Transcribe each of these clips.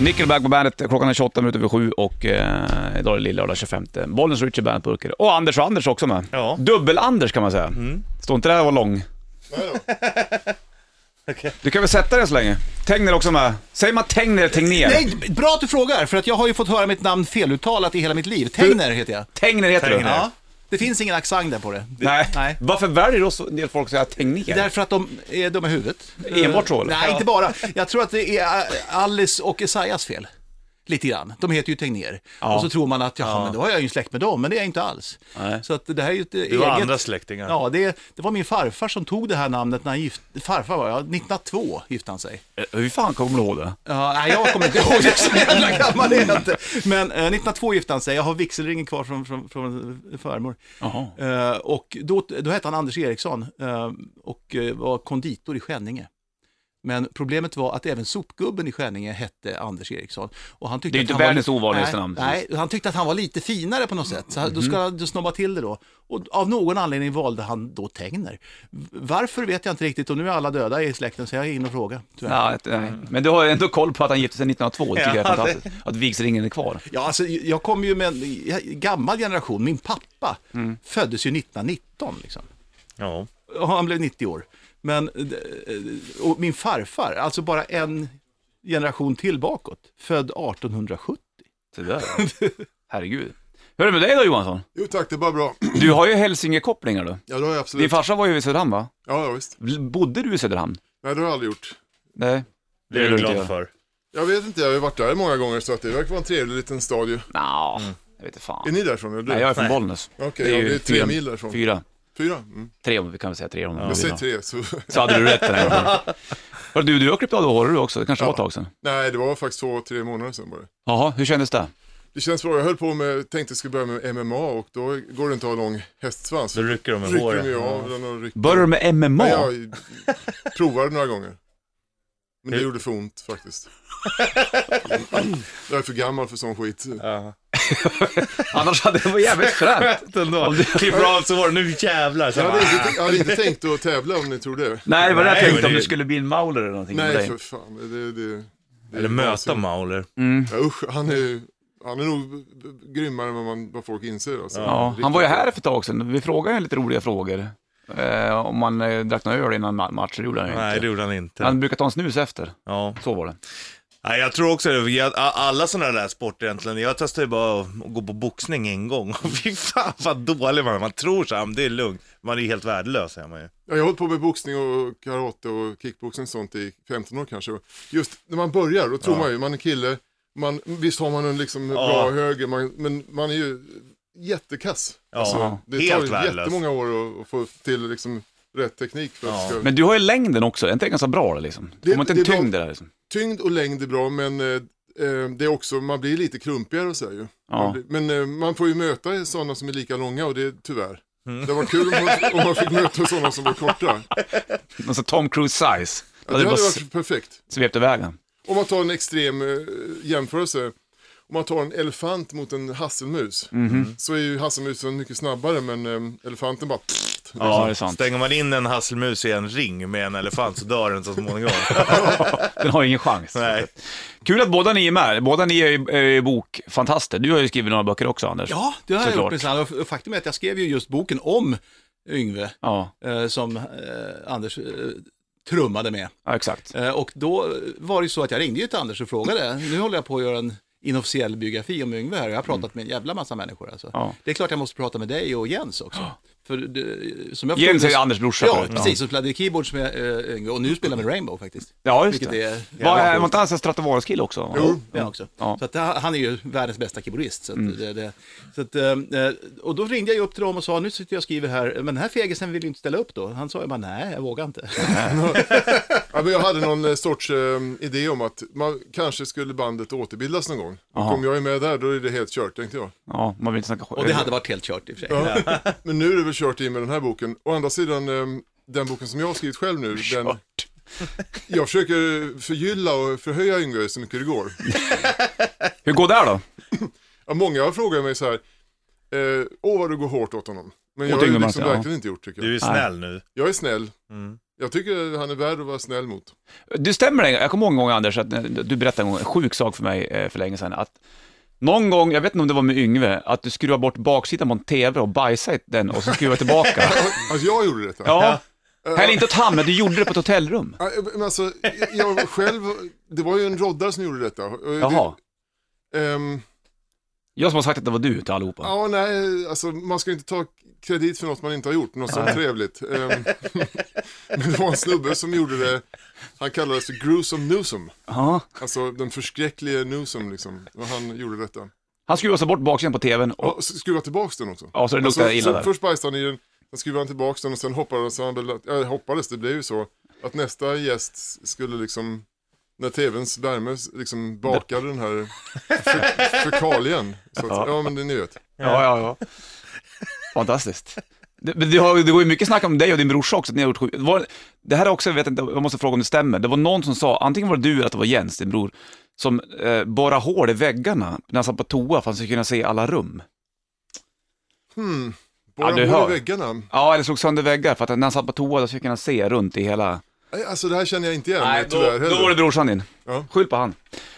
Nickelback på bandet, klockan är 28 minuter över sju och eh, idag är det lillördag 25. Bollnäs Richie Bandet Burkar. Och Anders och Anders också med. Ja. Dubbel-Anders kan man säga. Står inte där och var lång. Du kan väl sätta dig så länge. Tegner också med. Säger man Tegner eller Tegnér? Nej, bra att du frågar, för att jag har ju fått höra mitt namn feluttalat i hela mitt liv. Tegner heter jag. Tegner heter Tegner. du. Ja, det finns ingen accent där på det. Nej. Nej. Varför väljer då så en del folk att säga Tegnér? Därför att de är dumma i huvudet. Enbart så, eller? Nej, inte bara. Jag tror att det är Alice och Esaias fel. Lite grann. De heter ju Tegnér. Ja. Och så tror man att, jaha, men då har jag ju släkt med dem, men det är jag inte alls. Nej. Så att det här är ju ett Du har eget... andra släktingar. Ja, det, det var min farfar som tog det här namnet när han gift... Farfar var jag, 1902 gifte han sig. Eh, Hur fan kommer du ihåg det? Ja, nej, jag kommer inte ihåg det, så jävla gammal är jag inte. Men eh, 1902 gifte han sig, jag har vigselringen kvar från, från, från farmor. Eh, och då, då hette han Anders Eriksson eh, och eh, var konditor i Skänninge. Men problemet var att även sopgubben i Skänninge hette Anders Eriksson. Och han tyckte Det är att inte han var världens li- ovanligaste namn. Nej, han tyckte att han var lite finare på något sätt. Så då Mhm. ska han snobba till det då. Och av någon anledning valde han då Tegner. Varför vet jag inte riktigt och nu är alla döda i släkten så jag har ingen fråga. Ja, nej. Men du har ju ändå koll på att han gifte sig 1902, det tycker jag är Ja, fantastiskt. Att vigselringen är kvar. Ja, alltså, jag kommer ju med en gammal generation. Min pappa Mm. föddes ju 1919. Liksom. Ja. Och han blev 90 år. Men, eh, och min farfar, alltså bara en generation till bakåt, född 1870. Så där. Herregud. Hur är det med dig då Johansson? Jo tack, det är bara bra. Du har ju Hälsingekopplingar då. Ja, det har jag Din absolut. farsa var ju i Söderhamn va? Ja, ja, visst. Bodde du i Söderhamn? Nej, det har jag aldrig gjort. Nej. Det är du glad för. Jag vet inte, jag har ju varit där många gånger så att det verkar vara en trevlig liten stad ju. Nja, jag vet inte Är fan. ni därifrån? Eller? Nej, jag är från Nej. Bollnäs. Okej, ja, det är tre mil därifrån. Fyra. Fyra? Mm. Tre om vi kan väl säga tre om Jag säger tre, så... Så hade du rätt den här gången. Du, du har klippt av dig håret du också, det kanske var ett tag sedan. Nej, det var faktiskt två, tre månader sedan bara. Jaha, hur kändes det? Det känns bra, jag höll på med, tänkte jag skulle börja med MMA och då går det inte att ha lång hästsvans. Då rycker de med rycker håret. av den och rycker. Började du med MMA? Ja, jag provade några gånger. Men det gjorde för ont faktiskt. Jag är för gammal för sån skit. Ja. Annars hade det varit jävligt fränt. Ändå. Klipper av så var det nu jävlar. Så Jag hade, inte, jag hade inte tänkt att tävla om ni tror det. Nej, det var det jag Nej, tänkte men om det- du skulle bli en mauler eller någonting med Nej, dig. för fan. Det, det, det, Eller möta Mauler. Mm. Ja, usch, han är, han är nog grymmare än vad, man, vad folk inser. Alltså. Ja, han var ju här för ett tag sedan. Vi frågade lite roliga frågor. Eh, om man eh, drack några öl innan ma- match, det gjorde han ju Nej, det inte. gjorde han inte. Han brukar ta en snus efter. Ja. Så var det. Nej, jag tror också det. Jag- Alla sådana där sporter egentligen. Jag testade ju bara att gå på boxning en gång. Fy fan vad dålig man är. Man tror så här, det är lugnt. Man är ju helt värdelös är man ju. Ja, jag har hållit på med boxning och karate och kickboxning och sånt i 15 år kanske. Just när man börjar, då tror Ja. man ju, man är kille, man, visst har man en liksom Ja. bra höger, man, men man är ju jättekass. Ja, Alltså, det helt tar ju värdelös. jättemånga år att, att få till liksom rätt teknik för att Ja. ska... Men du har ju längden också, är inte det ganska bra det liksom? Det- Får man inte en det är bra. tyngd där liksom? Tyngd och längd är bra, men eh, eh, det är också, man blir lite krumpigare och så här ju. Ja. Blir, men eh, man får ju möta sådana som är lika långa och det är tyvärr. Det var kul om man, om man fick möta sådana som var korta. Sån Tom Cruise size. Ja, det det hade varit perfekt. svept iväg. Om man tar en extrem eh, jämförelse. Om man tar en elefant mot en hasselmus. Mhm. Så är ju hasselmusen mycket snabbare men eh, elefanten bara... Ja, det är sant. Stänger man in en hasselmus i en ring med en elefant så dör den så småningom. Den har ingen chans. Nej. Kul att båda ni är med. Båda ni är ju bokfantaster. Du har ju skrivit några böcker också, Anders. Ja, det har jag gjort minsann. Och Faktum är att jag skrev ju just boken om Yngve, Ja, eh, som eh, Anders eh, trummade med. ja exakt. Eh, och då var det ju så att jag ringde ju till Anders och frågade, nu håller jag på att göra en inofficiell biografi om Yngve här och jag har pratat med en jävla massa människor. Alltså. Ja. Det är klart jag måste prata med dig och Jens också. För det, som jag Jens är ju Anders brorsa Ja, förut, ja. precis. Och spelade keyboards med Yngve och nu spelar med Rainbow faktiskt. Ja, just det. är Var, är, var inte han en Stratovaris-kille också? Jo. det är han också. Ja. Så att, han är ju världens bästa keyboardist. Så att Mm. det, det, så att, eh, eh, och då ringde jag upp till dem och sa, nu sitter jag och skriver här, men den här fegisen vill ju inte ställa upp då. Han sa ju bara, nej, jag vågar inte. Ja, men jag hade någon eh, sorts eh, idé om att man kanske skulle bandet återbildas någon gång. Och om jag är med där då är det helt kört tänkte jag. Ja, man vill inte snacka. Och det hade varit helt kört i och för sig. Ja. Men nu är det väl kört i med den här boken. Å andra sidan, eh, den boken som jag har skrivit själv nu, den, jag försöker förgylla och förhöja Yngve så mycket det går. Hur går det här då? Ja, många har frågat mig så här, eh, åh vad du går hårt åt honom. Men jag har liksom ja. verkligen inte gjort tycker Du är jag. snäll nu. Jag är snäll, Mm. Jag tycker han är värd att vara snäll mot. Du stämmer det, jag kommer ihåg en gång Anders, att du berättade en gång en sjuk sak för mig eh, för länge sedan, att någon gång, jag vet inte om det var med Yngve, att du skruvade bort baksidan på en TV och bajsade i den och så skruvade tillbaka. Alltså jag gjorde detta. Ja. Häll inte åt hand, men du gjorde det på ett hotellrum. Ja, Men alltså, jag själv, det var ju en roddare som gjorde detta. Det- Jaha. ehm, Jag som har sagt att det var du till allihopa. ja, nej, alltså man ska inte ta kredit för något man inte har gjort, något så trevligt. Ehm, men det var en snubbe som gjorde det, han kallades Gruesome Newsom. Ja. Alltså den förskräcklige Newsom liksom. Och han gjorde detta. Han skruvade så bort baksidan på TVn och, Och skruva tillbaks den också. ja, så det luktade illa så där. Först bajsade han i den, sen skruvade han tillbaks den och sen hoppades han, väl- ja, hoppades, det blev ju så, att nästa gäst skulle liksom, när tvns värme liksom bakade den här fe- fekalien. Så att, ja men det, ni vet. Ja, ja, ja. Fantastiskt. Det, det, har, det går ju mycket snack om dig och din brorsa också, att ni har gjort sjukt. Det, var, det här är också, jag vet inte, jag måste fråga om det stämmer. Det var någon som sa, antingen var det du eller att det var Jens, din bror, som eh, borrade hål i väggarna när han satt på toa för att han skulle kunna se alla rum. Hmm. Ja, Bara du hål hör. i väggarna. Ja, eller slog sönder väggar för att när han satt på toa då skulle han kunna se runt i hela... Alltså det här känner jag inte igen Nej, då, tyvärr då heller. var det brorsan din. Ja. Skyll på han.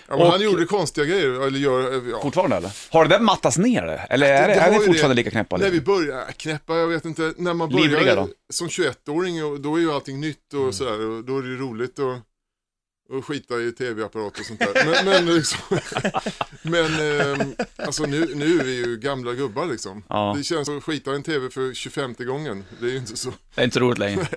ja, men han och- gjorde konstiga grejer, eller gör, ja. Fortfarande eller? Har det där mattats ner det? Eller är det, det är det ju fortfarande lika knäppa? När eller? vi började, knäppa, jag vet inte, när man Livliga börjar då? som 21-åring, och då är ju allting nytt Mm. och sådär, och då är det ju roligt att, att skita i tv-apparat och sånt där. Men, men liksom, men ehm, alltså nu, nu är vi ju gamla gubbar liksom. Ja. Det känns som att skita i en tv för 25 gången, det är ju inte så. Det är inte så roligt längre.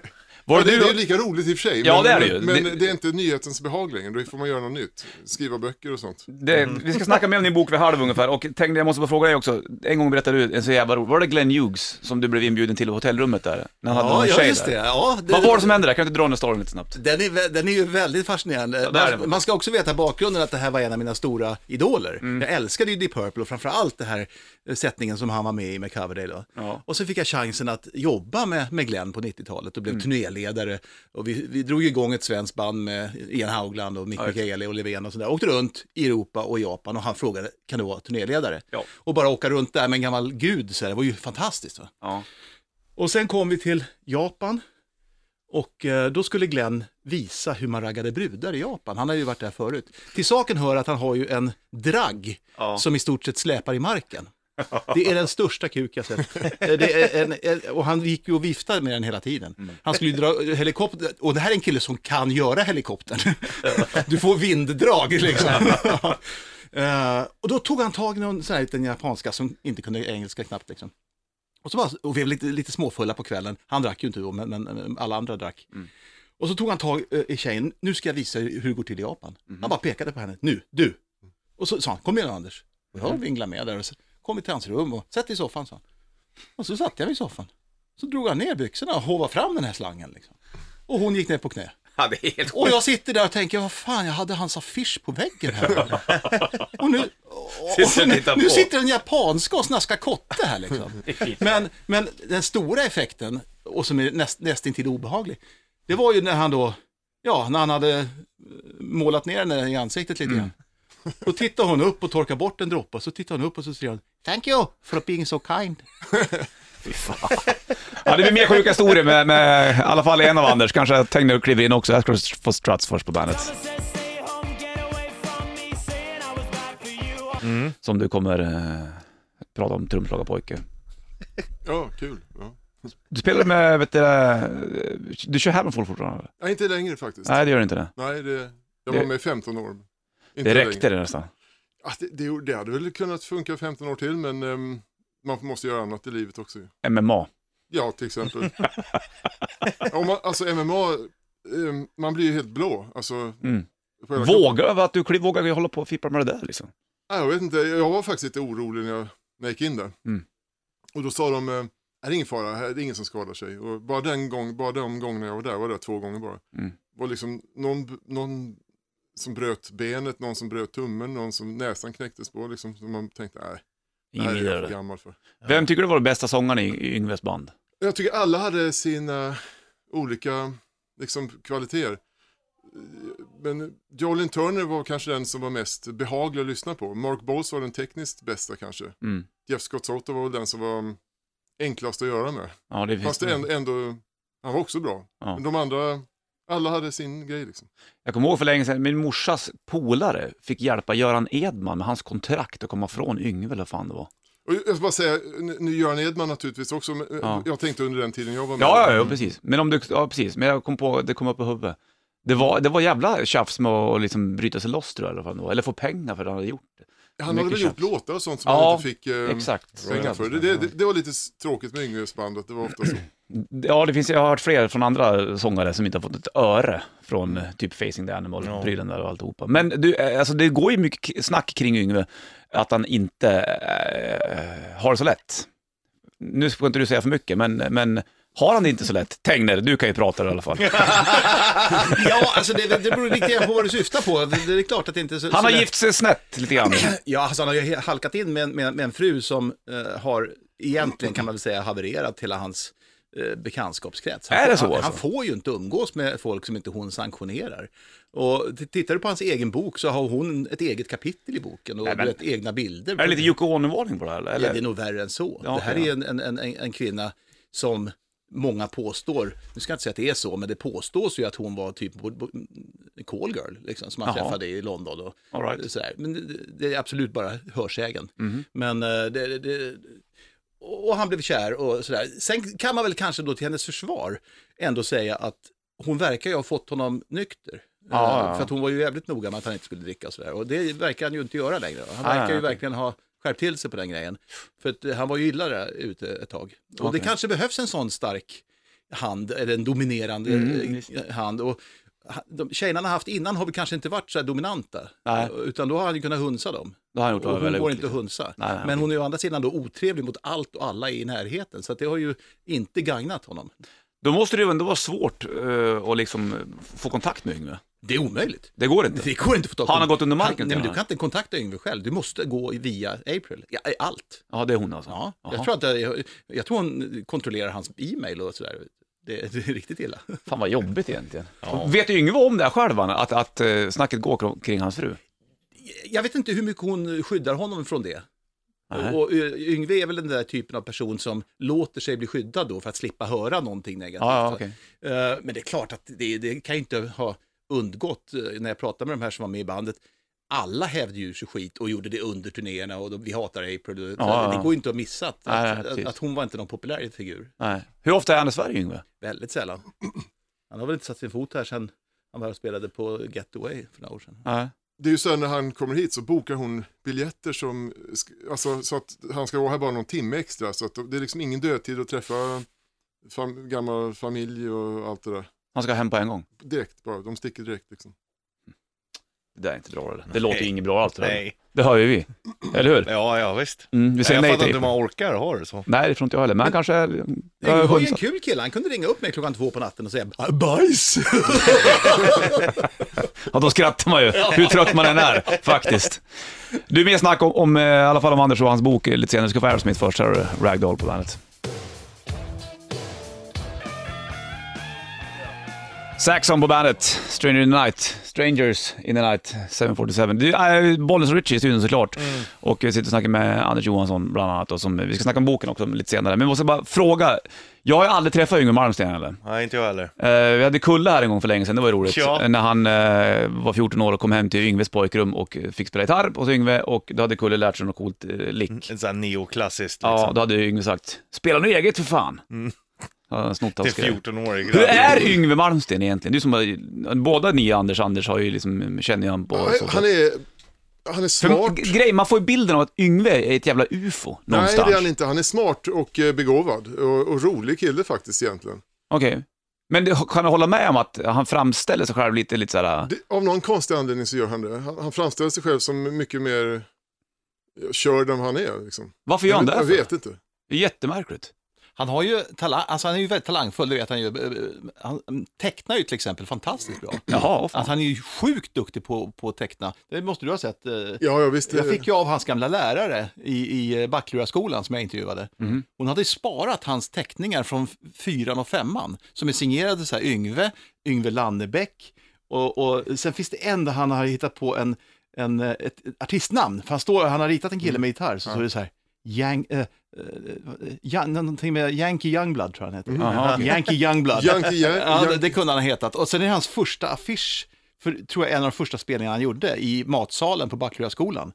Var Ja, det det, du det är lika roligt i och för sig, Ja, men, det är det ju. men Det- det... är inte nyhetens behag längre, då får man göra något nytt. Skriva böcker och sånt. Det, vi ska snacka mer om din bok vid halv ungefär och tänkte jag måste bara fråga dig också. En gång berättade du en så jävla rolig, var det Glenn Hughes som du blev inbjuden till på hotellrummet där? När han hade Ja, någon ja just där? det. Ja, det. Vad var det som hände där? Kan du inte dra den storyn lite snabbt? Den är, den är ju väldigt fascinerande. det är man, det. man ska också veta bakgrunden att det här var en av mina stora idoler. Mm. Jag älskade ju Deep Purple och framförallt det här sättningen som han var med i med Coverdale. Ja. Och så fick jag chansen att jobba med, med Glenn på 90-talet och blev Mm. turnéledare. Och vi, vi drog igång ett svenskt band med Ian Haugland och Mick Ja, och Levén och sådär. Åkte runt i Europa och Japan och han frågade, kan du vara turnéledare? Ja. Och bara åka runt där med en gammal gud, så här, det var ju fantastiskt. Va? Ja. Och sen kom vi till Japan och eh, då skulle Glenn visa hur man raggade brudar i Japan. Han har ju varit där förut. Till saken hör att han har ju en dragg Ja. som i stort sett släpar i marken. Det är den största kuk jag sett. Eh, en, en, och han gick ju och viftade med den hela tiden. Han skulle ju dra helikopter, och det här är en kille som kan göra helikoptern. Du får vinddrag liksom. Eh, och då tog han tag i någon sån här liten japanska som inte kunde engelska knappt liksom. Och, så bara, och vi var lite, lite småfulla på kvällen. Han drack ju inte då, men, men alla andra drack. Och så tog han tag eh, i tjejen. Nu ska jag visa hur det går till i Japan. Han bara pekade på henne. Nu, du. Och så sa han, kom igen Anders. Och jag vinglade med där och så kom vi till hans rum och sätt dig i soffan, sa han. Och så satt jag vid soffan. Så drog han ner byxorna och hovade fram den här slangen. Liksom. Och hon gick ner på knä. ja, det är helt Och jag sitter där och tänker, vad fan, jag hade hans affisch på väggen här. och nu, och, och nu, nu sitter en japanska och snaskar kotte här liksom. Men, men den stora effekten, och som är näst, nästintill obehaglig, det var ju när han då, ja, när han hade eh, målat ner henne i ansiktet lite grann. Då tittar hon upp och torkar bort en droppe, så tittar hon upp och så säger hon, Thank you for being so kind. Ja, det blir mer sjuka historier med, med i alla fall en av Anders. Kanske Tegner kliver in också. Jag ska få Struts först på bandet. Som du kommer eh, prata om, trumslagarpojke. Ja, kul. Ja. Du spelar med, vet du, eh, du kör Hammerfall fortfarande? Nej, inte längre faktiskt. Nej, det gör du inte det. Nej, det, jag Det- var med i 15 år. Inte Det längre. räckte det nästan. Ja, det, det, det hade väl kunnat funka 15 år till, men ehm, man måste göra annat i livet också. MMA. Ja, till exempel. Om man, alltså MMA, ehm, man blir ju helt blå. Alltså, Mm. Vågar över att du vågar hålla på och fippla med det där liksom. Ja, jag vet inte, jag var faktiskt lite orolig när jag, när jag gick in där. Mm. Och då sa de, eh, är det ingen fara, här är det ingen som skadar sig. Och bara, den gång, bara de gångerna jag var där, var det två gånger bara. Mm. var liksom någon, någon som bröt benet, någon som bröt tummen, någon som näsan knäcktes på. Liksom, så man tänkte, nej, det här är jag för gammal för. Vem tycker du var den bästa sångaren i, Yngves band? Jag tycker alla hade sina olika liksom, kvaliteter. Men Jolin Turner var kanske den som var mest behaglig att lyssna på. Mark Bowles var den tekniskt bästa kanske. Mm. Jeff Scott Soto var väl den som var enklast att göra med. Ja, det Fast det ändå, ändå Han var också bra. Ja. Men de andra, alla hade sin grej liksom. Jag kommer ihåg för länge sedan, min morsas polare fick hjälpa Göran Edman med hans kontrakt att komma från Yngve eller fan det var. Och jag ska bara säga, nu- Göran Edman naturligtvis också, men, eh, Ja. jag tänkte under den tiden jag var med. Ja, ja, ja, precis. Men om du, ja precis, men jag kom på, det kom upp i huvudet. Det var, det var jävla tjafs med att liksom bryta sig loss tror jag, eller, vad det var. eller få pengar för att han hade gjort det. Han hade mycket väl gjort tjafs. låtar och sånt som Ja, han inte fick eh, Exakt. pengar för. Det, det, det, det var lite s- tråkigt med Yngves band, att det var ofta så. Ja, det finns, jag har hört fler från andra sångare som inte har fått ett öre från eh, typ Facing the Animal-prylen där och alltihopa. Men du, eh, alltså det går ju mycket snack kring Yngve, att han inte eh, har det så lätt. Nu ska inte du säga för mycket, men, men har han det inte så lätt? Tegner, du kan ju prata i alla fall. Ja, alltså det, det beror lite på vad du syftar på. Det, det är klart att det inte är så, Han så har lätt. gift sig snett lite grann. Ja, alltså han har ju halkat in med, med, med en fru som eh, har egentligen kan man väl säga havererat hela hans eh, bekantskapskrets. Han, Är det får- så, han, han alltså? får ju inte umgås med folk som inte hon sanktionerar. Och tittar du på hans egen bok så har hon ett eget kapitel i boken och Nej, men- vet, egna bilder. Är det lite Yoko Ono-varning på det här? Eller? Ja, det är nog värre än så. Ja, det här ja. är en, en, en, en kvinna som många påstår, nu ska jag inte säga att det är så, men det påstås ju att hon var typ call girl, liksom, som han Jaha. träffade i London. Och, right. Sådär. Men det, är absolut bara hörsägen. Men eh, det, det, och han blev kär och sådär. Sen kan man väl kanske då till hennes försvar ändå säga att hon verkar ju ha fått honom nykter. Ja, Eh. För att hon var ju jävligt noga med att han inte skulle dricka och sådär. Och det verkar han ju inte göra längre. Han verkar ju verkligen ha skärpt till sig på den grejen. För att eh, han var ju illa ute ett tag. Och Okej. det kanske behövs en sån stark hand, eller en dominerande Mm, eh, hand. Och de tjejerna han har haft innan har väl kanske inte varit så här dominanta. Nej. Utan då har han ju kunnat hunsa dem. Det har han gjort. Och hon går inte att hunsa. Nej, nej, Men hon är ju å andra sidan då otrevlig mot allt och alla i närheten. Så det har ju inte gagnat honom. Då måste det ju ändå vara svårt uh, att liksom få kontakt med Yngve. Det är omöjligt. Det går inte. Det går inte att få tag på Har han gått under marken Han, nej, men du kan inte kontakta Yngve själv. Du måste gå via April. Ja, allt. Ja, det är hon alltså. Ja, jag, tror att jag, jag tror hon kontrollerar hans e-mail och sådär. Det, det är riktigt illa. Fan vad jobbigt egentligen. Vet Yngve om det här själv, att, att uh, snacket går kring- hans fru? Jag vet inte hur mycket hon skyddar honom från det. Nej. Och, och eh, Yngve är väl den där typen av person som låter sig bli skyddad då för att slippa höra någonting negativt. Ja, ja, okej. Eh, Men det är klart att det, det kan ju inte ha undgått eh, när jag pratade med de här som var med i bandet. Alla hävde ju sig skit och gjorde det under turnéerna och de, vi hatar April. Ja. Det går ju inte att missa att, Nej, att, att hon var inte någon populär figur. Nej. Hur ofta är han i Sverige, Yngve? Väldigt sällan. Han har väl inte satt sin fot här sedan han var och spelade på Get Away för några år sedan. Nej. Det är ju så här när han kommer hit så bokar hon biljetter som, alltså så att han ska vara här bara någon timme extra. Så att det är liksom ingen dödtid att träffa fam, gammal familj och allt det där. Han ska hem på en gång. Direkt bara, de sticker direkt liksom. Det där är inte bra eller? Det låter ju inget bra allt det där. Nej. Det hör ju vi. Eller hur? Ja, ja visst. Mm, vi säger jag nej fattar till inte hur man orkar ha det så. Nej, det tror inte jag heller. Men han kanske... är- Jag var ju en kul kille, han kunde ringa upp mig klockan två på natten och säga "Ah, bajs. Ja, då skrattar man ju. Hur trött man än är, faktiskt. Du, mer snack om, om eh, i alla fall om Anders och hans bok lite senare. Du ska få Aerosmith först. Här har du Ragdoll på bandet. Saxon på bandet, Stranger in the Night, Strangers in the Night, 747. Det är Bollnäs och Richie i studion såklart. Och vi sitter och snackar med Anders Johansson bland annat. Och som, vi ska snacka om boken också lite senare. Men vi måste bara fråga. Jag har ju aldrig träffat Yngwie Malmsteen eller? Nej, inte jag heller. Eh, vi hade Kulle här en gång för länge sedan, det var ju roligt. Ja. Eh, När han eh, var 14 år och kom hem till Yngves pojkrum och fick spela gitarr hos Yngve och då hade Kulle lärt sig något coolt eh, lick. En sån här neoklassiskt Ja, liksom. då hade Yngve sagt “Spela nu eget för fan”. Ja, snott Till hans grej. 14-årig Hur är Yngve Malmsteen egentligen? Du som har, båda ni Anders Anders har ju liksom, känner jag på. så. Han är, han är smart. För, grej, man får ju bilden av att Yngve är ett jävla ufo Nej, någonstans. det är han inte. Han är smart och eh, begåvad. Och, och rolig kille faktiskt egentligen. Okej. Men det, kan du hålla med om att han framställer sig själv lite, lite såhär... Det, av någon konstig anledning så gör han det. Han, han framställer sig själv som mycket mer körd än han är. Liksom. Varför gör han det? jag, vet inte. Det är jättemärkligt. Han har ju talang, alltså han är ju väldigt talangfull, det vet han ju. Eh, Han tecknar ju till exempel fantastiskt bra. Jaha. Alltså han är ju sjukt duktig på, på att teckna. Det måste du ha sett. eh. Ja, ja visst. Jag eh, fick ju av hans gamla lärare i, i Backluraskolan som jag intervjuade. Mhm. Hon hade sparat hans teckningar från fyran och femman som är signerade så här Yngve, Yngve Lannebäck och, och sen finns det en där han har hittat på en, en, eh, ett artistnamn. För han, står, han har ritat en kille med gitarr så står det så här Yang, eh, ja, någonting med Yankee Youngblood tror jag han heter. Jaha, okej. Yankee Youngblood. Yankee, Yan- ja, det, det kunde han ha hetat. Och sen är det hans första affisch, för, tror jag en av de första spelningarna han gjorde, i matsalen på Backlöjaskolan.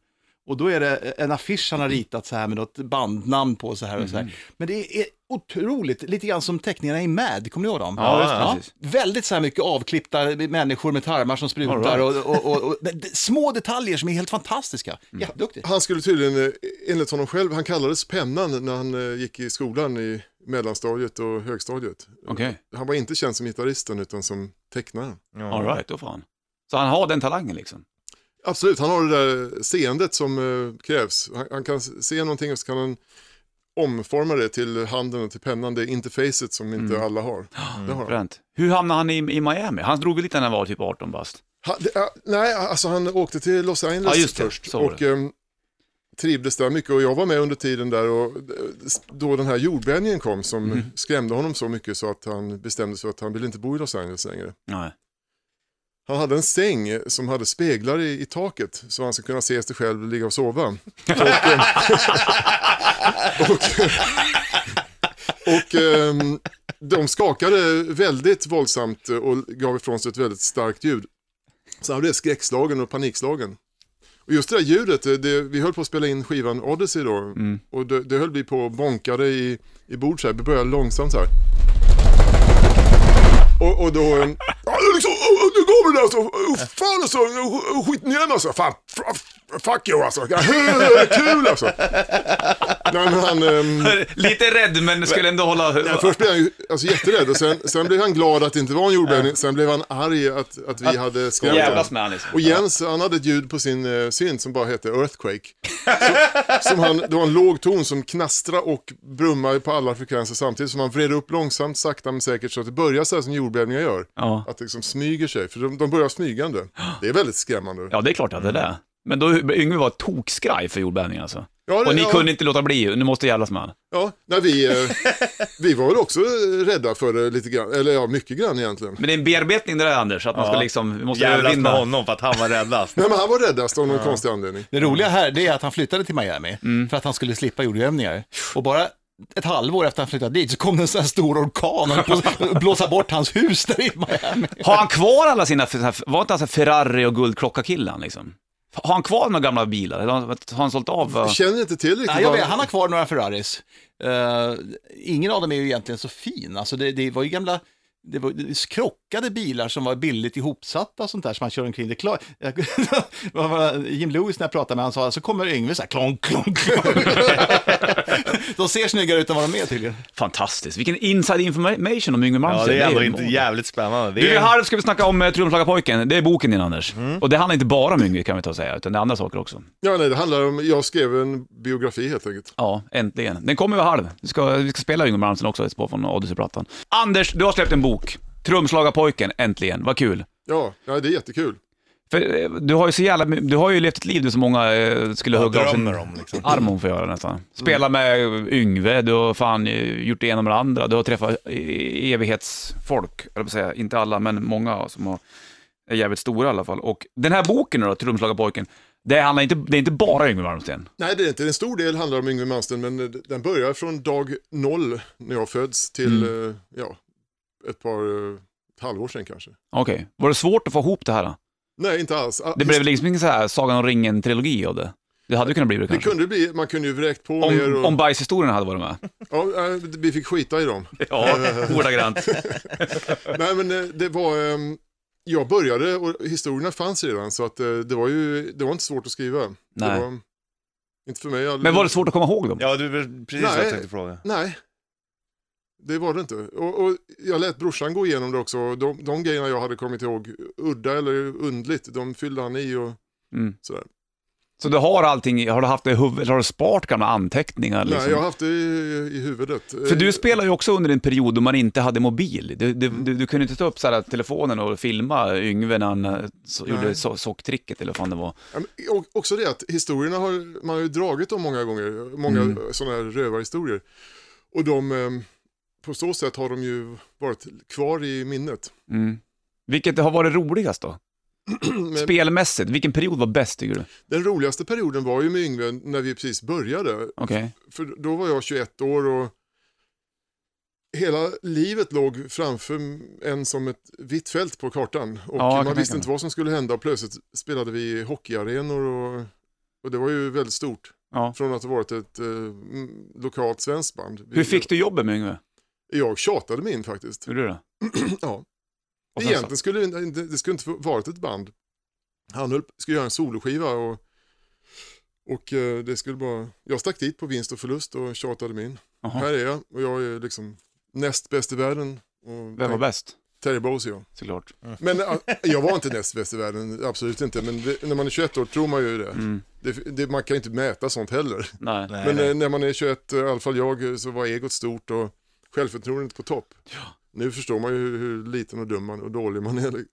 Och då är det en affisch han har ritat så här med något bandnamn på så här och så här. Men det är otroligt, lite grann som teckningarna i Mad, kommer ni ihåg dem? Ja, precis. Väldigt så här mycket avklippta människor med tarmar som sprutar right. och, och, och, och små detaljer som är helt fantastiska. Jätteduktig. Han skulle tydligen, eh, enligt honom själv, han kallades Pennan när han eh, gick i skolan i mellanstadiet och högstadiet. Okej, Han var inte känd som gitarristen utan som tecknaren. all right, då fan. Så han har den talangen liksom? Absolut, han har det där seendet som eh, krävs. Han, han kan se någonting och så kan han omforma det till handen och till pennan, det interfacet som inte alla har. Det har han. Hur hamnade han i, i Miami? Han drog väl lite när han var typ 18 bast? Han, det, ja, nej, alltså han åkte till Los Angeles Ja, först och ehm, trivdes där mycket och jag var med under tiden där och eh, då den här jordbävningen kom som Mhm. skrämde honom så mycket så att han bestämde sig för att han ville inte bo i Los Angeles längre. Nej. Han hade en säng som hade speglar i, i taket så han skulle kunna se sig själv ligga och sova. Och, eh, och, och ehm, de skakade väldigt våldsamt och gav ifrån sig ett väldigt starkt ljud. Så han blev skräckslagen och panikslagen. Och just det där ljudet, det, det, vi höll på att spela in skivan Odyssey då. Och det, det höll vi på och bonkade i, i bord så här. Vi började långsamt så här. Och, och då, eh, ja, liksom, oh, Alltså, nu så, fan alltså, skit skit mig alltså, fan, fuck you alltså, kul alltså. Nej men han, ehm, Lite rädd men skulle ändå hålla... Ja, först blev han ju alltså, jätterädd och sen, sen blev han glad att det inte var en jordbävning. Sen blev han arg att, att vi hade skrämt honom. med han liksom. Och Jens, han hade ett ljud på sin uh, synt som bara hette Earthquake. Så, som han, det var en låg ton som knastrade och brummade på alla frekvenser samtidigt. Som han vred upp långsamt, sakta men säkert så att det börjar så här som jordbävningar gör. Ja. Att det liksom smyger sig, för de, de börjar smygande. Det är väldigt skrämmande. ja, det är klart att det är det. Men då, Yngve var tokskraj för jordbävningen alltså. Ja, det- Och ni ja. kunde inte låta bli, nu måste jävlas med han. Ja, när vi, eh, vi var väl också rädda för det lite grann, eller ja, mycket grann egentligen. Men det är en bearbetning det där Anders, att man ska Ja. liksom, vi måste Jävlas med övervinna. honom för att han var räddast. Nej men han var räddast av någon konstig anledning. Det roliga här det är att han flyttade till Miami för att han skulle slippa jordbävningar. Och bara ett halvår efter han flyttade dit så kom det en sån här stor orkan och att blåsa bort hans hus där i Miami. Har han kvar alla sina, var inte han Ferrari och guldklocka-killen liksom? Har han kvar några gamla bilar? Eller har han- sålt av? Jag känner inte till riktigt. Nej, jag vet, han har kvar några Ferraris. Eh, ingen av dem är ju egentligen så fin. Alltså det, det var ju gamla det var krockade bilar som var billigt ihopsatta och sånt där som man kör omkring. Det det Jim Lewis när jag pratade med han sa, så kommer Yngve så här klonk, klonk, klonk. De ser snyggare ut än vad de är tydligen. Fantastiskt, vilken inside information om Yngwie Ja, Malmsteen. det är ändå inte jävligt spännande. Det Du, vid är... halv ska vi snacka om uh, Trumslagarpojken, det är boken din Anders. Mm. Och det handlar inte bara om Yngwie kan vi ta och säga, utan det är andra saker också. Ja, nej, det handlar om, jag skrev en biografi helt enkelt. Ja, äntligen. Den kommer vid halv. Vi ska, vi ska spela Yngwie Malmsteen också, ett spår från Odyssey-plattan. Anders, du har släppt en bok. Trumslagarpojken, äntligen. Vad kul. Ja, ja det är jättekul. För eh, du har ju så jävla, du har ju levt ett liv du som många eh, skulle hugga av sin drömmer om, liksom. arm om för att göra nästan. Spela med Yngve, du har fan eh, gjort det ena med det andra, du har träffat eh, evighetsfolk, att säga, inte alla men många som har, är jävligt stora i alla fall. Och den här boken då, Trumslagarpojken, det, handlar inte, det är inte bara Yngwie Malmsteen. Nej, det är inte. En stor del handlar om Yngwie Malmsteen, men den börjar från dag noll när jag föds till, Mm. eh, ja, ett par, eh, ett halvår sedan kanske. Okej, var det svårt att få ihop det här? Då? Nej, inte alls. Ah, Det blev liksom ingen så här Sagan om ringen-trilogi av det? Det hade kunnat bli det Det kanske? kunde bli, man kunde ju vräkt på mer Om, och, om bajshistorierna hade varit med? ja, eh, vi fick skita i dem. Ja, ordagrant. Nej, men eh, det var, ehm, jag började och historierna fanns redan så att eh, det var ju, det var inte svårt att skriva. Nej. Det var, inte för mig. Men var det svårt att komma ihåg dem? Ja, du, precis vad Nej. jag tänkte fråga. Nej, det var det inte. Och, och jag lät brorsan gå igenom det också. De, de grejerna jag hade kommit ihåg, udda eller undligt, de fyllde han i och Mm. sådär. Så du har allting, har du haft det i huvudet, har du sparat gamla anteckningar? Liksom? Nej, jag har haft det i, i huvudet. För du spelar ju också under en period då man inte hade mobil. Du, du, du, du kunde inte ta upp så här telefonen och filma Yngve när han eh, så, gjorde so socktricket eller vad fan det var. Ja, men, och, också det att historierna har man har ju dragit om många gånger, många Mm. sådana här rövarhistorier. Och de, eh, på så sätt har de ju varit kvar i minnet. Mm. Vilket har varit roligast då? Men Spelmässigt, vilken period var bäst tycker du? den roligaste perioden var ju med Yngve när vi precis började. Okej. För då var jag 21 år och hela livet låg framför en som ett vitt fält på kartan. Och Ja, man visste inte vad som skulle hända. Plötsligt spelade vi i hockeyarenor och, och det var ju väldigt stort. Ja. Från att ha varit ett eh, lokalt svenskt band. Hur fick du jobbet med Yngve? Jag tjatade mig in faktiskt. Gjorde du det? Ja. Och Egentligen skulle det, inte- det skulle inte varit ett band. Han höll, skulle göra en soloskiva och, och eh, det skulle bara, jag stack dit på vinst och förlust och tjatade mig in. Jaha. Här är jag och jag är liksom näst bäst i världen. Och Vem var bäst? Terry ja. Såklart. Men äh, jag var inte näst bäst i världen, absolut inte. Men det, när man är 21 år tror man ju det. Mm. det, det man kan inte mäta sånt heller. Nej. Nej, Men nej. eh, när man är 21, eh, i alla fall jag, eh, så var egot stort och självförtroendet på topp. Nu förstår man ju hur, hur liten och dum man och dålig man är.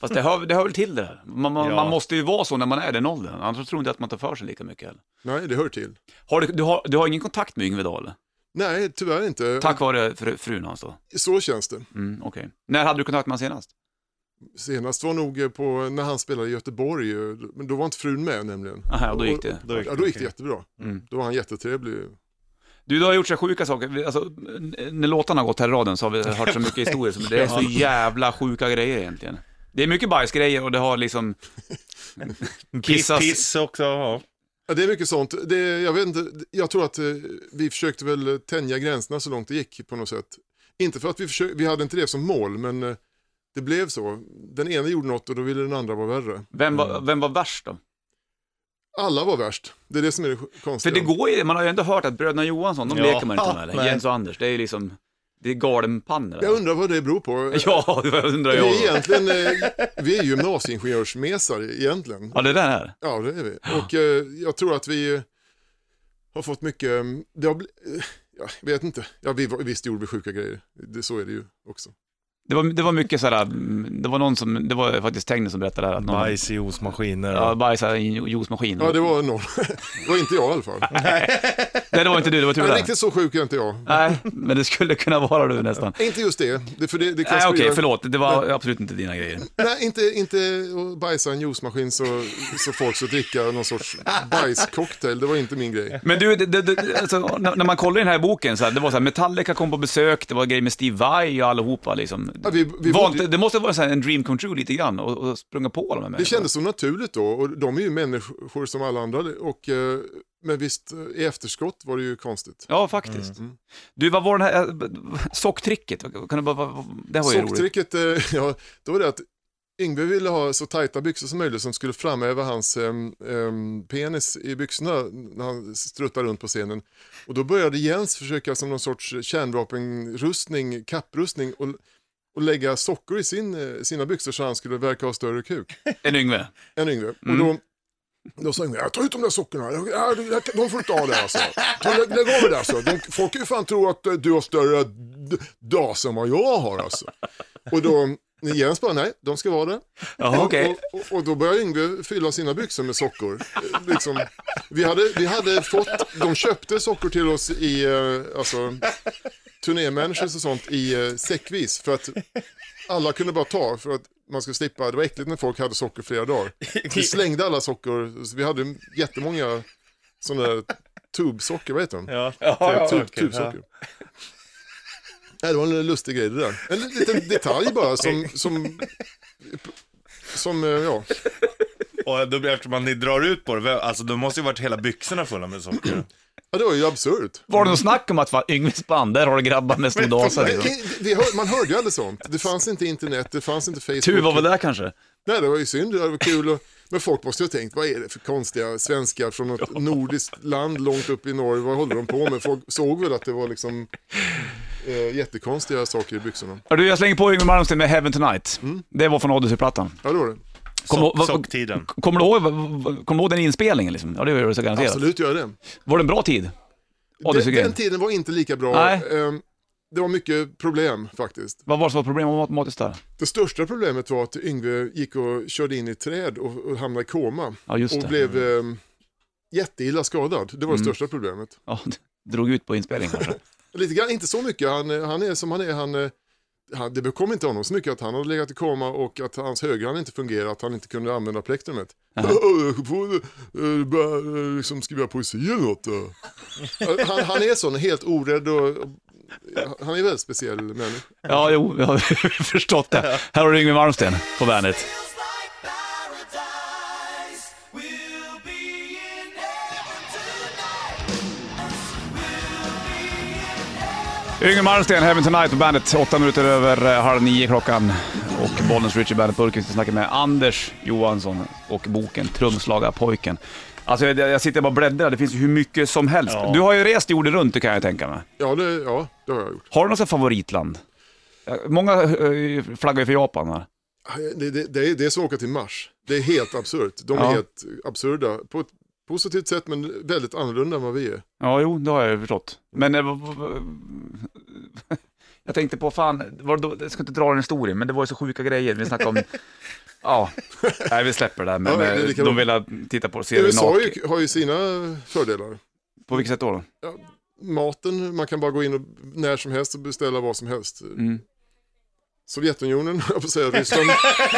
Fast det hör, det hör väl till det där. Man, man, Ja. man måste ju vara så när man är den åldern. Annars tror jag inte att man tar för sig lika mycket heller. Nej, det hör till. Har du, du, har, du har ingen kontakt med Yngve eller? Nej, tyvärr inte. Tack vare fru, frun hans då? Så känns det. Mm, okej. När hade du kontakt med honom senast? Senast var nog eh, på, när han spelade i Göteborg, eh, men då var inte frun med nämligen. Aha, och då gick det. Då gick Ja, då gick det jättebra. Mm. Då var han jättetrevlig. Du, du har gjort så sjuka saker. Alltså, när låtarna har gått här i raden så har vi hört så mycket historier. Som, det är så jävla sjuka grejer egentligen. Det är mycket bajsgrejer och det har liksom... Piss, Kissas- piss också. Ja. Ja, det är mycket sånt. Det, jag, vet inte, jag tror att eh, vi försökte väl tänja gränserna så långt det gick på något sätt. Inte för att vi, försökte, vi hade inte det som mål, men eh, det blev så. Den ena gjorde något och då ville den andra vara värre. Vem var, vem var värst då? Alla var värst. Det är det som är det För konstiga. det går ju, man har ju ändå hört att bröderna Johansson, de Ja. leker man inte med. Eller? Nej. Jens och Anders, det är ju liksom, det är galenpannor. Jag undrar vad det beror på. Ja, det undrar vi, jag. är egentligen, eh, vi är gymnasieingenjörsmesar egentligen. Ja, det där är. Ja, det är vi. Och eh, jag tror att vi eh, har fått mycket, eh, det har bli, eh, jag vet inte, ja, vi, var- visst gjorde vi sjuka grejer. Det, så är det ju också. Det var, det var mycket sådär, mm, det var någon som, det var faktiskt Tegne som berättade det här. Att någon, Bajs i juicemaskiner. Ja, bajsade i en juicemaskin. Ja, det var någon. det var inte jag i alla fall. Nej, det var inte du, det var tur det. riktigt så sjuk är inte jag. Nej, men det skulle kunna vara du nästan. Inte just det. det, för det, det kan Nej, okej, sprida- förlåt. Det var absolut inte dina grejer. Nej, inte, inte bajsa i en juicemaskin så, så folk ska dricka någon sorts bajscocktail. Det var inte min grej. Men du, det, det, alltså, när, när man kollar i den här boken, så här, det var så här, Metallica kom på besök, det var grejer med Steve Vai och allihopa liksom. Ja, vi, vi var bodde- det måste vara en dream come true lite grann och, och sprunga på de här Det människorna. kändes så naturligt då och de är ju människor som alla andra. Och, eh, men visst, i efterskott var det ju konstigt. Ja, faktiskt. Mm. Du, vad var den här, äh, socktricket? Kan du bara, det var ju roligt. Socktricket, eh, ja, då var det att Yngve ville ha så tajta byxor som möjligt som skulle framhäva hans em, em, penis i byxorna när han struttade runt på scenen. Och då började Jens försöka som någon sorts kärnvapenrustning, kapprustning och, och lägga sockor i sin, eh, sina byxor så han skulle verka ha större kuk En Yngve. än Yngve. Mm. Och då, då sa Yngve, "Ja, ta ut de där sockorna, ja, de- de får inte ha det alltså. Ta, lägg, lägg av med det alltså. De, folk kan ju fan tro att eh, du har större das än vad jag har alltså. Och då, Jens bara, nej, de ska vara det. Jaha, okej. Och, och, och då började Yngve fylla sina byxor med sockor. Eh, Liksom, vi, hade, vi hade fått, de köpte sockor till oss i, eh, alltså, turnémanagers och sånt i eh, säckvis. För att alla kunde bara ta, för att man skulle slippa, det var äckligt när folk hade socker flera dagar. Vi slängde alla sockor, så vi hade jättemånga sådana där tubsocker, vad heter de? Ja, ja, Tub, okej, tubsocker. Nej, det var en lustig grej det där. En liten detalj bara som, som, som eh, ja. Och då, eftersom man ni drar ut på det, alltså då måste ju varit hela byxorna fulla med socker. ja, det var ju absurt. Var det någon snack om att va, Yngves band, där har du grabbar med stor dasa Det, liksom? man hörde ju aldrig sånt. Det fanns inte internet, det fanns inte Facebook. Tur var väl där kanske? Nej, det var ju synd, det var kul. Och, men folk måste ju ha tänkt, vad är det för konstiga svenskar från något nordiskt land långt upp i norr, vad håller de på med? Folk såg väl att det var liksom eh, jättekonstiga saker i byxorna. Ja, du, jag slänger på Yngwie Malmsteen med Heaven Tonight. Det var från Odyssey-plattan. Ja, det var det. Kommer du vad- socktiden. Kommer du ihåg, kommer du ihåg den inspelningen liksom? Ja, det gör du så garanterat. Absolut gör jag det. Var det en bra tid? Den, Odyssey-grejen. den tiden var inte lika bra. Nej. Ehm, det var mycket problem faktiskt. Vad var det som var problemet automatiskt där? Det största problemet var att Yngve gick och körde in i ett träd och, och hamnade i koma. Ja, just och det. blev eh, jätteilla skadad. Det var det Mm. största problemet. Ja, drog ut på inspelningen kanske. Lite grann, inte så mycket. Han, han är som han är. Han, eh, han, det bekom inte honom så mycket att han hade legat i koma och att hans högerhand inte fungerade, att han inte kunde använda plektrumet. Eh, börja, eh, liksom skriva poesi eller något. Han, han är sån, helt orädd och, han är väldigt speciell människa. Ja, jo, jag har förstått det. Här har du Yngwie Malmsteen på bandet. Yngwie Malmsteen, Heaven Tonight på bandet. Åtta minuter över eh, halv nio klockan. Och Bollnäs Richie Bandet Burken. Vi snackar med Anders Johansson och boken Trumslagarpojken. Alltså jag, jag sitter bara och bläddrar, det finns ju hur mycket som helst. Ja. Du har ju rest jorden runt, det kan jag tänka mig. Ja, det, ja, det har jag gjort. Har du något sånt favoritland? Många eh, flaggar ju för Japan va? Det, det, det, är, det är som att åka till Mars. Det är helt absurt. De är Ja. helt absurda. På ett positivt sätt men väldigt annorlunda än vad vi är. Ja, jo, det har jag ju förstått. Men eh, jag tänkte på, fan, var då, jag ska inte dra den historien, men det var ju så sjuka grejer. Vi snackade om, ja, nej vi släpper det. här, Men Ja, det- eh, det de vi- ville titta på serien USA ju, har ju sina fördelar. På vilket sätt då? då? Ja, maten, man kan bara gå in och när som helst och beställa vad som helst. Mm. Sovjetunionen, jag får säga Ryssland.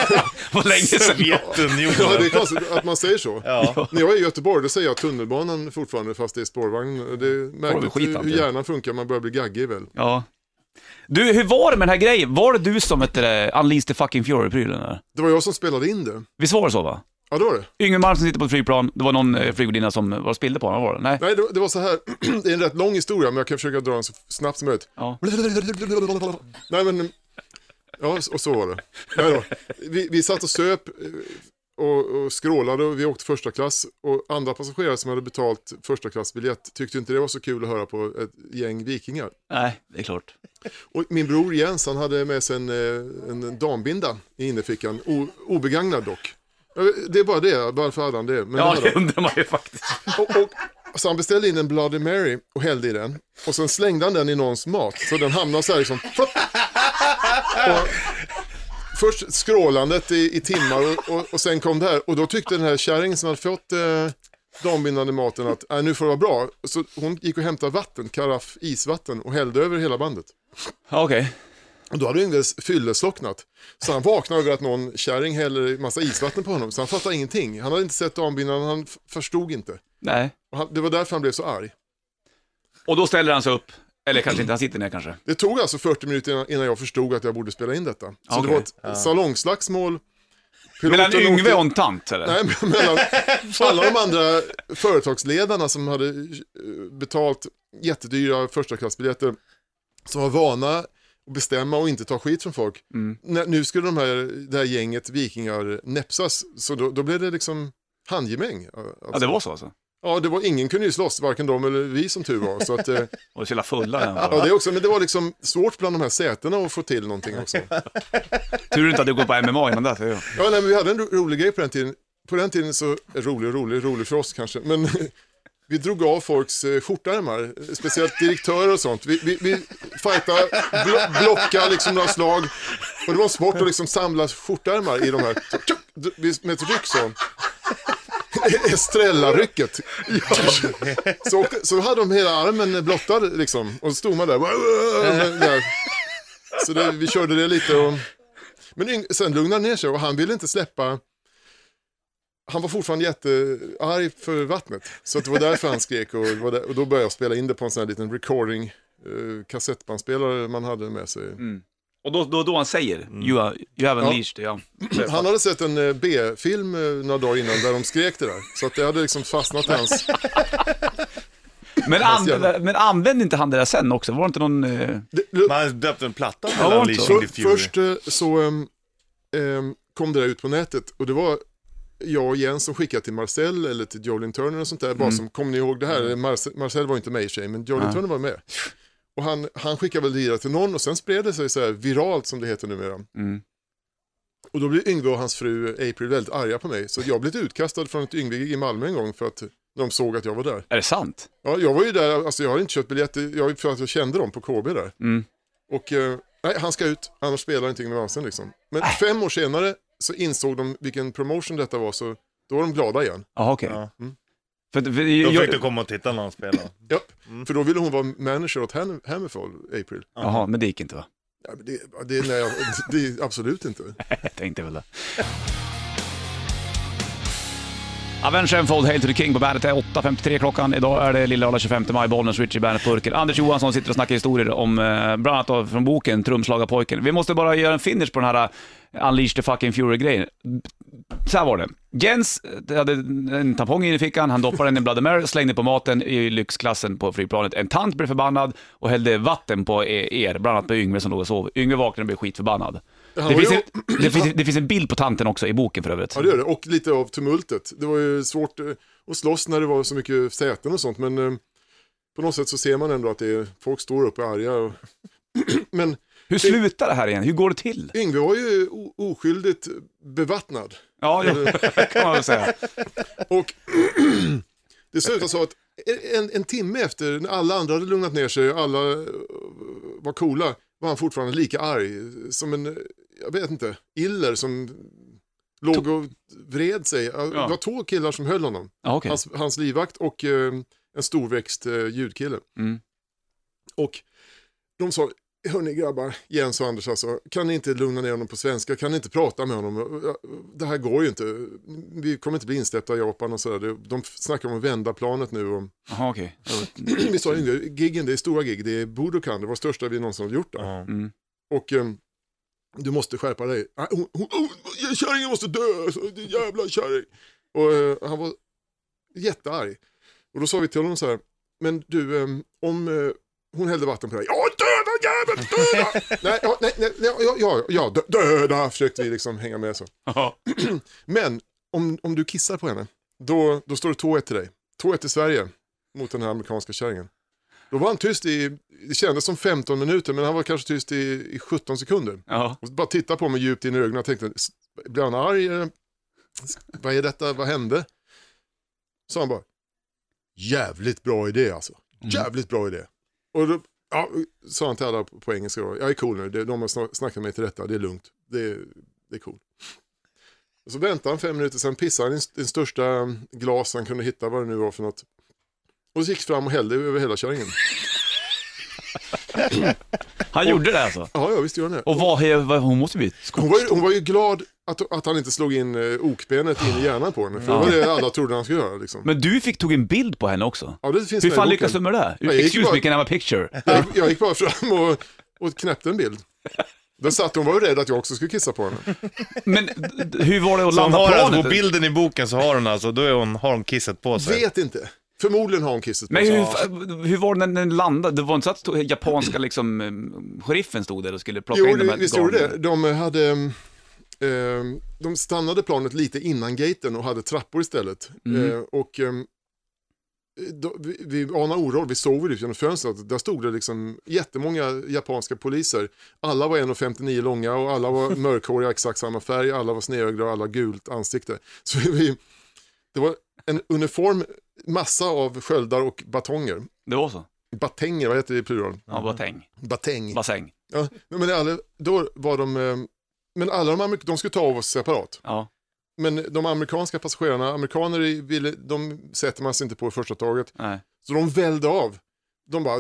Vad länge. Sovjetunionen. ja, det är konstigt att man säger så. Ja. När jag är i Göteborg, då säger jag tunnelbanan fortfarande fast det är spårvagn. Det är märkligt skit, hur, hjärnan funkar, man börjar bli gaggig väl. Ja. Du, hur var det med den här grejen? Var det du som hette Unleash the fucking Fury-prylen? Det var jag som spelade in det. Visst var det så va? Ja, det var det. Yngwie Malmsteen sitter på ett flygplan, det var någon eh, flygvärdinna som var och spillde på honom, var det? Nej? Nej, det, det var så här. det är en rätt lång historia, men jag kan försöka dra den så snabbt som möjligt. Ja. Nej, men... Ja, och så var det. Nej. Vi, vi satt och söp eh, och, och skrålade och vi åkte första klass. Och andra passagerare som hade betalt första klassbiljett tyckte inte det var så kul att höra på ett gäng vikingar. Nej, det är klart. Och min bror Jens, han hade med sig en, eh, en dambinda i innerfickan, o, obegagnad dock. Det är bara det, varför hade han det? Men Ja, det undrar man ju faktiskt. och, och, så han beställde in en Bloody Mary och hällde i den. Och sen slängde han den i någons mat. Så den hamnade så här liksom... flopp. Och först skrålandet i, i timmar och, och, och sen kom det här. Och då tyckte den här kärringen som hade fått eh, dambindande maten att äh, nu får det vara bra. Så hon gick och hämtade vatten, karaff isvatten och hällde över hela bandet. Okej. Och då hade Yngves fylleslocknat. Så han vaknade över att någon kärring häller massa isvatten på honom. Så han fattade ingenting. Han hade inte sett dambindaren, han förstod inte. Nej. Han, det var därför han blev så arg. Och då ställer han sig upp, eller kanske inte, han sitter ner kanske. Det tog alltså 40 minuter innan, jag förstod att jag borde spela in detta. Så Okej. det var ett salongslagsmål. Piloten Mellan Yngve och en tant eller? Nej, mellan alla de andra företagsledarna som hade eh, betalt jättedyra förstaklassbiljetter. Som var vana att bestämma och inte ta skit från folk. Mm. Nu skulle de här, det här gänget vikingar näpsas, så då, då blev det liksom handgemäng. Alltså. Ja, det var så alltså? Ja, det var, ingen kunde ju slåss, varken de eller vi som tur var. Så att, eh, Och så jävla fulla den ja, det också, men det var liksom svårt bland de här sätena att få till någonting också. Tur inte att du går på MMA innan det. Ja, nej, men vi hade en ro rolig grej på den tiden. På den tiden så, rolig och rolig, rolig för oss kanske, men vi drog av folks eh, skjortärmar, eh, speciellt direktörer och sånt. Vi, vi, vi fightade, blo blocka liksom några slag. Och det var en sport att liksom samla skjortärmar i de här, med ett ryck så. Estrella-rycket. Så, åkte- så hade de hela armen blottad liksom. Och så stod man där. där. Så det, vi körde det lite och... Men sen lugnade han ner sig och han ville inte släppa... Han var fortfarande jättearg för vattnet. Så det var därför han skrek och, och då började jag spela in det på en sån här liten recording eh, kassettbandspelare man hade med sig. Och då, då, då han säger, you, are, you have unleashed, ja. Han hade sett en eh, B-film eh, några dagar innan där de skrek det där. Så att det hade liksom fastnat i hans... Men, an, men använde inte han det där sen också? Var det inte någon... Eh... Det, Man döpte en platta Ja, inte så. Unleashing För, the Fury. först eh, så ehm, ehm, kom det där ut på nätet och det var jag och Jens som skickade till Marcel eller till Jolin Turner och sånt där. Bara som, kommer ni ihåg det här? Marcel, Marcel var inte med i sig, men Jolin. Turner var med. Och han, han skickade väl vidare till någon och sen spred det sig så här viralt som det heter numera. Mm. Och då blev Yngve och hans fru April väldigt arga på mig. Så jag blev utkastad från ett Yngve i Malmö en gång för att de såg att jag var där. Är det sant? Ja, jag var ju där, alltså jag hade inte köpt biljetter, jag, för att jag kände dem på KB där. Mm. Och eh, nej, han ska ut, annars spelar inte Yngwie Malmsteen liksom. Men fem år senare så insåg de vilken promotion detta var, så då var de glada igen. Jaha, okej. Ja. För, för, Då jag, fick du komma och titta när han spelade. Ja, för då ville hon vara manager åt Ham- Hammerfall, April. Jaha, men det gick inte va? Ja, men det, det, nej, det är absolut inte. Jag tänkte väl det. Avenged Sevenfold, Hail to the King på bandet. Det är 8.53 klockan. Idag är det lilla 25 maj, Bollnäs, Richie, Bandet Burken. Anders Johansson sitter och snackar historier om, eh, bland annat från boken Trumslagarpojken. Vi måste bara göra en finish på den här Unleash the fucking Fury-grejen. Så här var det. Jens eh, hade en tampong in i fickan, han doppade den i Bloody Mary, slängde på maten i lyxklassen på flygplanet. En tant blev förbannad och hällde vatten på e- er, bland annat på Yngve som låg och sov. Yngve vaknade och blev skitförbannad. Det finns, en, det, finns, det finns en bild på tanten också i boken för övrigt. Ja, det gör det. Och lite av tumultet. Det var ju svårt eh, att slåss när det var så mycket säten och sånt, men eh, på något sätt så ser man ändå att det är, folk står upp och är arga. Och... men Hur slutar det här igen? Hur går det till? Yngve var ju oskyldigt bevattnad. Ja, det kan man väl säga. Och det slutade så att en, en timme efter, när alla andra hade lugnat ner sig och alla eh, var coola, var han fortfarande lika arg. Som en, jag vet inte, iller som låg och vred sig. Det var två killar som höll honom. Ja, okej. Hans, hans livvakt och eh, en storväxt eh, ljudkille. Mm. Och de sa, hörni grabbar, Jens och Anders alltså, kan ni inte lugna ner honom på svenska? Kan ni inte prata med honom? Det här går ju inte. Vi kommer inte bli insläppta i Japan och sådär. De snackar om att vända planet nu. Jaha, okej. Vi sa Yngve, giggen, det är stora gig, det är Budokan, det var största vi någonsin har gjort där. Mm. Och ehm, du måste skärpa dig. Ah, Hon, hon, hon, kärringen måste dö, din jävla kärring. Och eh, han var jättearg. Och då sa vi till honom så här, men du, ehm, om eh, hon hällde vatten på dig, ja döda jäveln, döda! nej, ja, nej, nej, ja, ja, ja, ja, dö- döda, försökte vi liksom hänga med så. Men om, om du kissar på henne, då, då står det 2-1 till dig. 2-1 till Sverige mot den här amerikanska kärringen. Då var han tyst i, det kändes som 15 minuter, men han var kanske tyst i, i 17 sekunder. Ja. Och bara tittade på mig djupt in i ögonen och tänkte, "S- blir han arg? Eh, Vad är detta? Vad hände? Så han bara, jävligt bra idé alltså. Jävligt bra idé. Och då ja, sa han till alla på, på engelska, då, jag är cool nu, Det- de har snackat mig till rätta, det är lugnt, det är, det är cool. Och så väntade han fem minuter, sen pissade han i den största mm, glas han kunde hitta, vad det nu var för något. Och så gick fram och hällde över hela kärringen. Han gjorde det alltså? Ja, ja, visst gjorde han det. Och vad, vad hon måste bli Hon var, ju, hon var ju glad att, att han inte slog in eh, okbenet in i hjärnan på henne, för det var det alla trodde han skulle göra. Liksom. Men du fick tog en bild på henne också? Ja, det finns Hur med i fan boken. lyckas du med det? jag gick Excuse bara- me, can I have a picture? Jag, jag gick bara fram och, och knäppte en bild. Där satt hon var ju rädd att jag också skulle kissa på henne. Men d- hur var det att Så hon landa har alltså, planet? på bilden i boken så har hon alltså, då är hon, har hon kisset på sig. Vet inte. Förmodligen har hon kissat på Men sig. hur, hur var det när den landade? Det var inte så att stod- japanska liksom, eh, sheriffen stod där och skulle plocka Jo, in de det, här visst gjorde det. garnen? De hade... Eh, de stannade planet lite innan gaten och hade trappor istället. Mm. Eh, och ehm, då, vi, vi anar orolig, vi såg ut genom fönstret, där stod det liksom jättemånga japanska poliser. Alla var 1,59 långa och alla var mörkhåriga, exakt samma färg, alla var snedögda och alla gult ansikte. Så vi, det var en uniform massa av sköldar och batonger. Det var så? Batänger, vad heter det i plural? Ja, batäng. Batäng. Bassäng. Ja, men alla, då var de, eh, men alla de, amerik- de skulle ta av oss separat. Ja. Men de amerikanska passagerarna, amerikaner ville, de sätter man sig inte på i första taget. Nej. Så de välde av. De bara,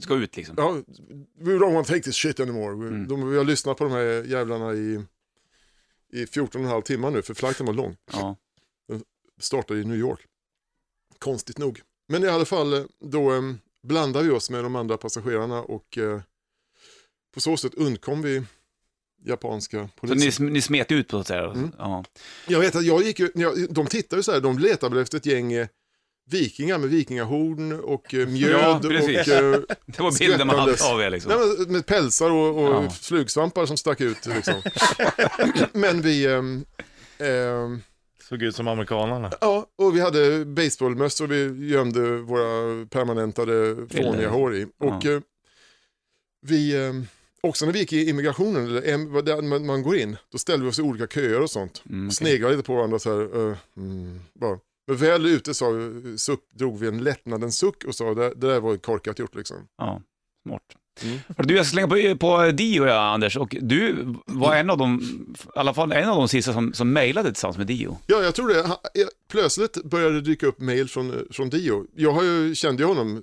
Ska ut liksom. ja, we don't want to take this shit anymore. Mm. De, vi har lyssnat på de här jävlarna i, i 14 och en halv timmar nu, för flighten var lång. Ja. Startade i New York. Konstigt nog. Men i alla fall, eh, då eh, blandade vi oss med de andra passagerarna och eh, på så sätt undkom vi japanska Så polisen. ni, ni smet ut på så att säga? Mm. Ja. Jag vet att jag gick ju, jag, de tittade ju så här, de letade väl efter ett gäng eh, vikingar med vikingahorn och eh, mjöd Ja, och precis. eh, Det var bilden man hade av er liksom. nej, men med pälsar och, och Ja. flugsvampar som stack ut. Liksom. men vi, ehm, Såg ut som amerikanerna. ja, och vi hade baseballmössor vi gömde våra permanentade fåniga hår i. Och Ja. eh, vi, eh, också när vi gick i immigrationen, eller där man, går in, då ställde vi oss i olika köer och sånt. Mm, okej. Sneglade lite på varandra så här. mm, bara. Men väl ute sa, suck, drog vi en lättnadens suck och sa det, det där var korkat gjort liksom. Ja, smart. Mm. Du, jag ska slänga på, på Dio ja, Anders, och du var en av de, i alla fall en av de sista som, som mejlade tillsammans med Dio. Ja, jag tror det. Han- Plötsligt började det dyka upp mail från, från Dio. Jag har ju, kände ju honom eh,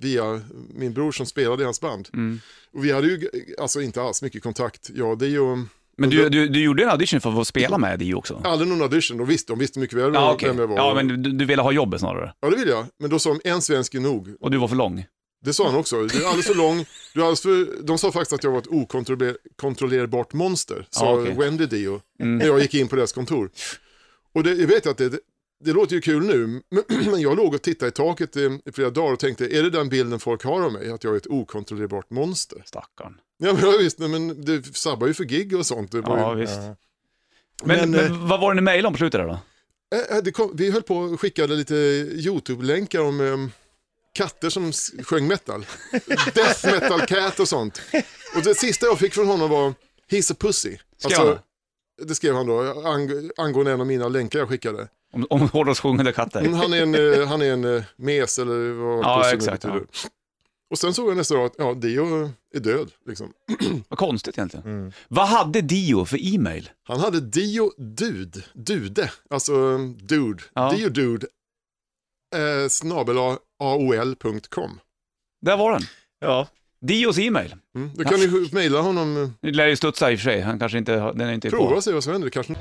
via min bror som spelade i hans band. Mm. Och vi hade ju alltså inte alls mycket kontakt. Ja, det är ju Men du, du, du gjorde en audition för att få spela med Dio också? aldrig någon audition. De visste, de visste mycket väl Ja, vem jag var. Ja, men du, du ville ha jobbet snarare. Ja, det vill jag. Men då sa de en svensk är nog. Och du var för lång. Det sa han också. Du är alldeles för lång. Du är alldeles för... De sa faktiskt att jag var ett okontrollerbart monster, sa Ja, okej. Wendy Dio, Mm. när jag gick in på deras kontor. Och det, jag vet att det, det låter ju kul nu, men- jag låg och tittade i taket i, i flera dagar och tänkte, är det den bilden folk har av mig? Att jag är ett okontrollerbart monster? Stackarn. Ja, men ja, visst, nej, men det sabbar ju för gig och sånt. Det var Ja, ju, visst. Men, Men, men, vad var det ni mejlade om på slutet där då? Eh, eh, det kom, vi höll på och skickade lite YouTube-länkar om eh, katter som sjöng metal. Death metal cat och sånt. Och det sista jag fick från honom var He's a pussy. Han det skrev han då, ang angående en av mina länkar jag skickade. Om, om hårdrock sjungande katter? Men han är en, eh, han är en eh, mes eller vad Ja, pussy exakt, betyder. Och sen såg jag nästa dag att ja, Dio är död. Liksom. Vad konstigt egentligen. Mm. Vad hade Dio för e-mail? Han hade Dio Dud, Dude, alltså Dude, Ja. Dio Dude, eh, snabel aol.com. Där var den. Ja. Dios e-mail. Mm. Då kan ni mejla honom, eh, Det lär ju studsa i och för sig. Han kanske inte, den är inte prova på. och se vad som händer. Kanske...